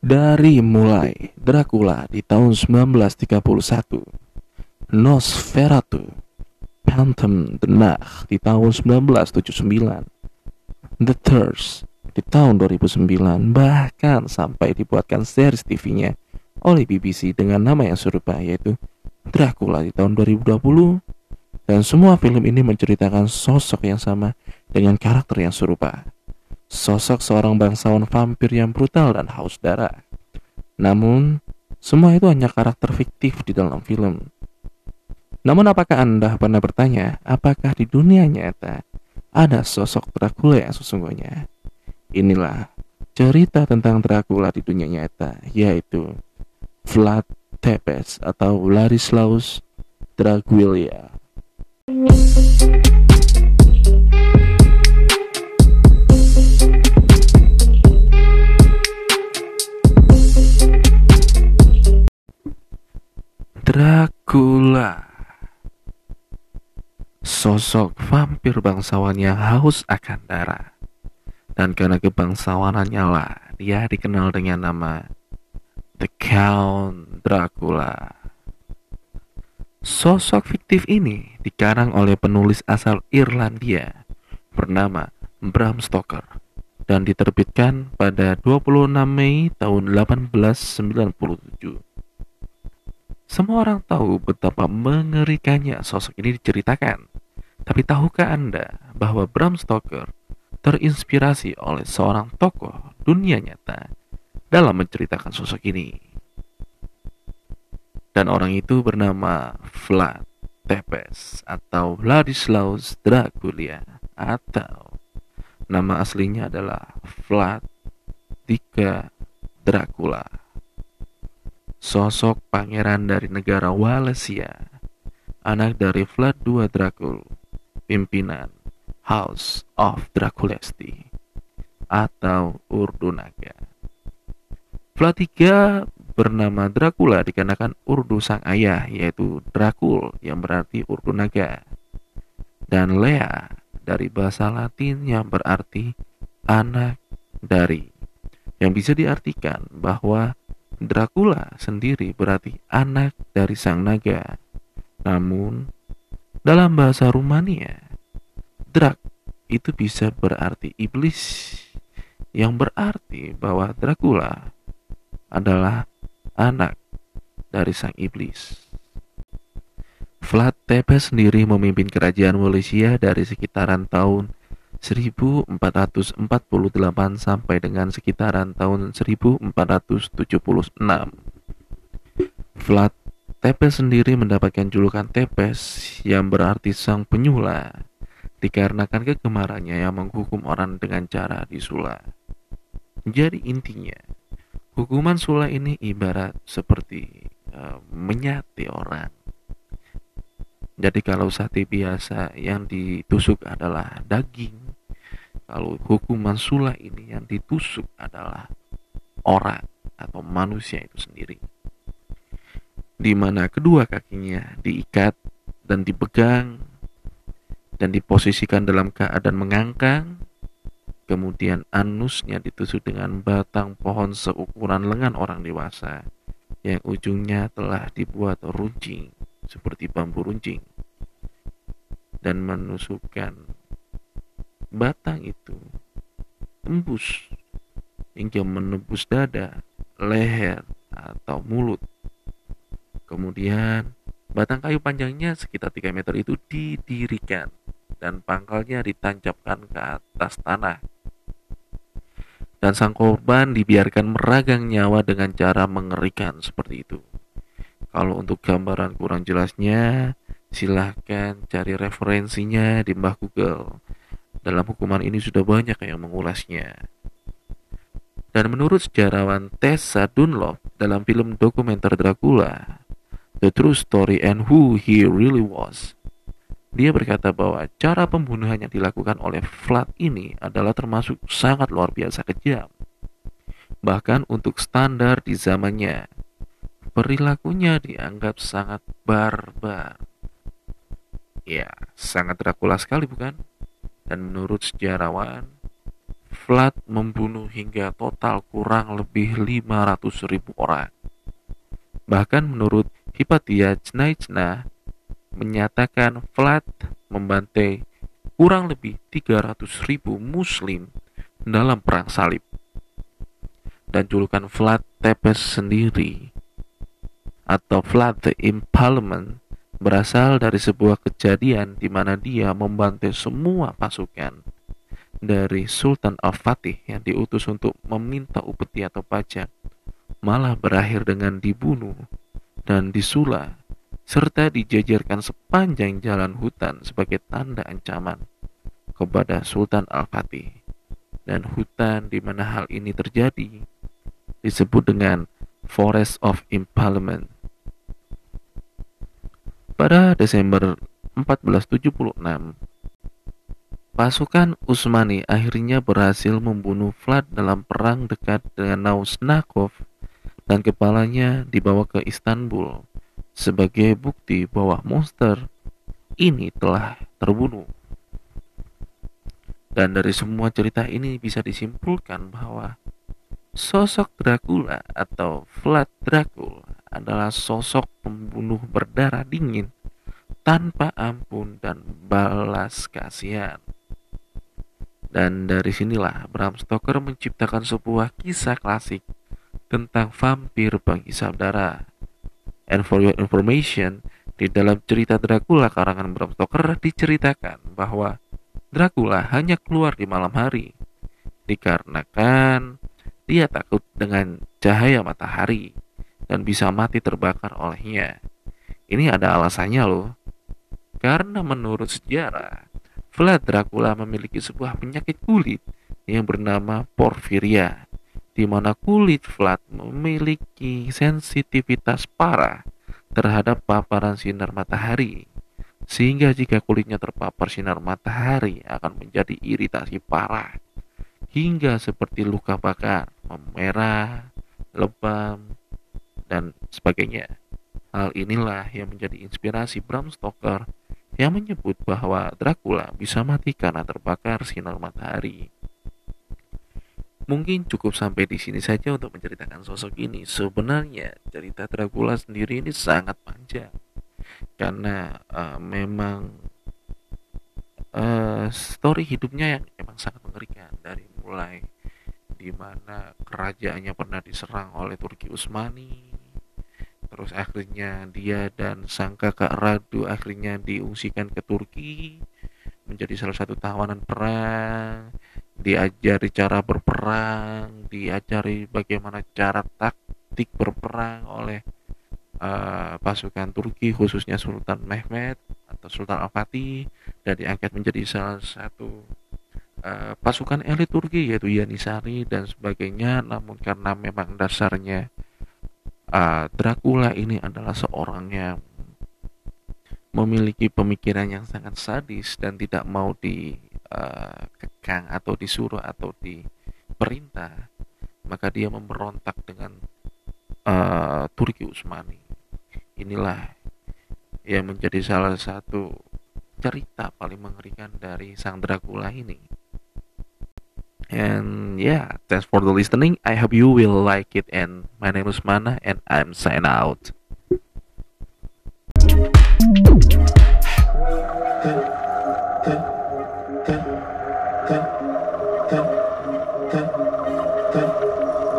Dari mulai Dracula di tahun 1931, Nosferatu, Phantom the Nacht di tahun 1979, The Thirst di tahun 2009, bahkan sampai dibuatkan series TV-nya oleh BBC dengan nama yang serupa yaitu Dracula di tahun 2020 dan semua film ini menceritakan sosok yang sama dengan karakter yang serupa sosok seorang bangsawan vampir yang brutal dan haus darah. Namun, semua itu hanya karakter fiktif di dalam film. Namun apakah Anda pernah bertanya, apakah di dunia nyata ada sosok Dracula yang sesungguhnya? Inilah cerita tentang Dracula di dunia nyata, yaitu Vlad Tepes atau Ladislaus Dracula. Dracula. Sosok vampir bangsawan yang haus akan darah. Dan karena kebangsawanannya lah Dia dikenal dengan nama The Count Dracula. Sosok fiktif ini dikarang oleh penulis asal Irlandia bernama Bram Stoker dan diterbitkan pada 26 Mei tahun 1897. Semua orang tahu betapa mengerikannya sosok ini diceritakan. Tapi tahukah Anda bahwa Bram Stoker terinspirasi oleh seorang tokoh dunia nyata dalam menceritakan sosok ini? Dan orang itu bernama Vlad Tepes atau Vladislaus Dracula atau nama aslinya adalah Vlad Dika Dracula sosok pangeran dari negara Walesia, anak dari Vlad II Dracul, pimpinan House of Draculesti atau Urdunaga. Vlad III bernama Dracula dikarenakan Urdu sang ayah yaitu Dracul yang berarti Urdunaga dan Lea dari bahasa Latin yang berarti anak dari yang bisa diartikan bahwa Dracula sendiri berarti anak dari sang naga. Namun, dalam bahasa Rumania, Drak itu bisa berarti iblis, yang berarti bahwa Dracula adalah anak dari sang iblis. Vlad Tepes sendiri memimpin kerajaan Wallachia dari sekitaran tahun 1448 sampai dengan sekitaran tahun 1476. Vlad Tepes sendiri mendapatkan julukan Tepes yang berarti sang penyula dikarenakan kegemarannya yang menghukum orang dengan cara disula. Jadi intinya, hukuman sula ini ibarat seperti uh, menyati orang. Jadi kalau sate biasa yang ditusuk adalah daging, kalau hukuman sulah ini yang ditusuk adalah orang atau manusia itu sendiri. Di mana kedua kakinya diikat dan dipegang dan diposisikan dalam keadaan mengangkang. Kemudian anusnya ditusuk dengan batang pohon seukuran lengan orang dewasa yang ujungnya telah dibuat runcing seperti bambu runcing dan menusukkan batang itu tembus hingga menembus dada, leher, atau mulut. Kemudian, batang kayu panjangnya sekitar 3 meter itu didirikan dan pangkalnya ditancapkan ke atas tanah. Dan sang korban dibiarkan meragang nyawa dengan cara mengerikan seperti itu. Kalau untuk gambaran kurang jelasnya, silahkan cari referensinya di Mbah Google dalam hukuman ini sudah banyak yang mengulasnya. Dan menurut sejarawan Tessa Dunlop dalam film dokumenter Dracula, The True Story and Who He Really Was, dia berkata bahwa cara pembunuhan yang dilakukan oleh Vlad ini adalah termasuk sangat luar biasa kejam. Bahkan untuk standar di zamannya, perilakunya dianggap sangat barbar. Ya, sangat Dracula sekali bukan? Dan menurut sejarawan, Vlad membunuh hingga total kurang lebih 500 ribu orang. Bahkan menurut Hipatia Cnaicna menyatakan Vlad membantai kurang lebih 300 ribu muslim dalam perang salib. Dan julukan Vlad Tepes sendiri atau Vlad the Impalement berasal dari sebuah kejadian di mana dia membantai semua pasukan dari Sultan Al-Fatih yang diutus untuk meminta upeti atau pajak malah berakhir dengan dibunuh dan disula serta dijajarkan sepanjang jalan hutan sebagai tanda ancaman kepada Sultan Al-Fatih. Dan hutan di mana hal ini terjadi disebut dengan Forest of Impalement. Pada Desember 1476, Pasukan Utsmani akhirnya berhasil membunuh Vlad dalam perang dekat dengan Nausnakov dan kepalanya dibawa ke Istanbul sebagai bukti bahwa monster ini telah terbunuh. Dan dari semua cerita ini bisa disimpulkan bahwa sosok Dracula atau Vlad Dracula adalah sosok pembunuh berdarah dingin tanpa ampun dan balas kasihan. Dan dari sinilah Bram Stoker menciptakan sebuah kisah klasik tentang vampir penghisap darah. And for your information, di dalam cerita Dracula karangan Bram Stoker diceritakan bahwa Dracula hanya keluar di malam hari dikarenakan dia takut dengan cahaya matahari dan bisa mati terbakar olehnya. Ini ada alasannya loh. Karena menurut sejarah, Vlad Dracula memiliki sebuah penyakit kulit yang bernama porfiria, di mana kulit Vlad memiliki sensitivitas parah terhadap paparan sinar matahari. Sehingga jika kulitnya terpapar sinar matahari akan menjadi iritasi parah hingga seperti luka bakar, memerah, lebam, dan sebagainya. Hal inilah yang menjadi inspirasi Bram Stoker yang menyebut bahwa Dracula bisa mati karena terbakar sinar matahari. Mungkin cukup sampai di sini saja untuk menceritakan sosok ini. Sebenarnya cerita Dracula sendiri ini sangat panjang karena uh, memang uh, story hidupnya yang memang sangat mengerikan dari mulai di mana kerajaannya pernah diserang oleh Turki Utsmani terus akhirnya dia dan sang kakak Radu akhirnya diungsikan ke Turki menjadi salah satu tawanan perang. Diajari cara berperang diajari bagaimana cara taktik berperang oleh uh, pasukan Turki khususnya Sultan Mehmet atau Sultan Al-Fatih. Dan diangkat menjadi salah satu uh, pasukan elit Turki yaitu Yanisari dan sebagainya. Namun karena memang dasarnya uh, Dracula ini adalah seorang yang memiliki pemikiran yang sangat sadis dan tidak mau dikekang uh, atau disuruh atau diperintah maka dia memberontak dengan uh, Turki Utsmani inilah yang menjadi salah satu cerita paling mengerikan dari sang Dracula ini And yeah, thanks for the listening. I hope you will like it. And my name is Mana, and I'm sign out. Good, good.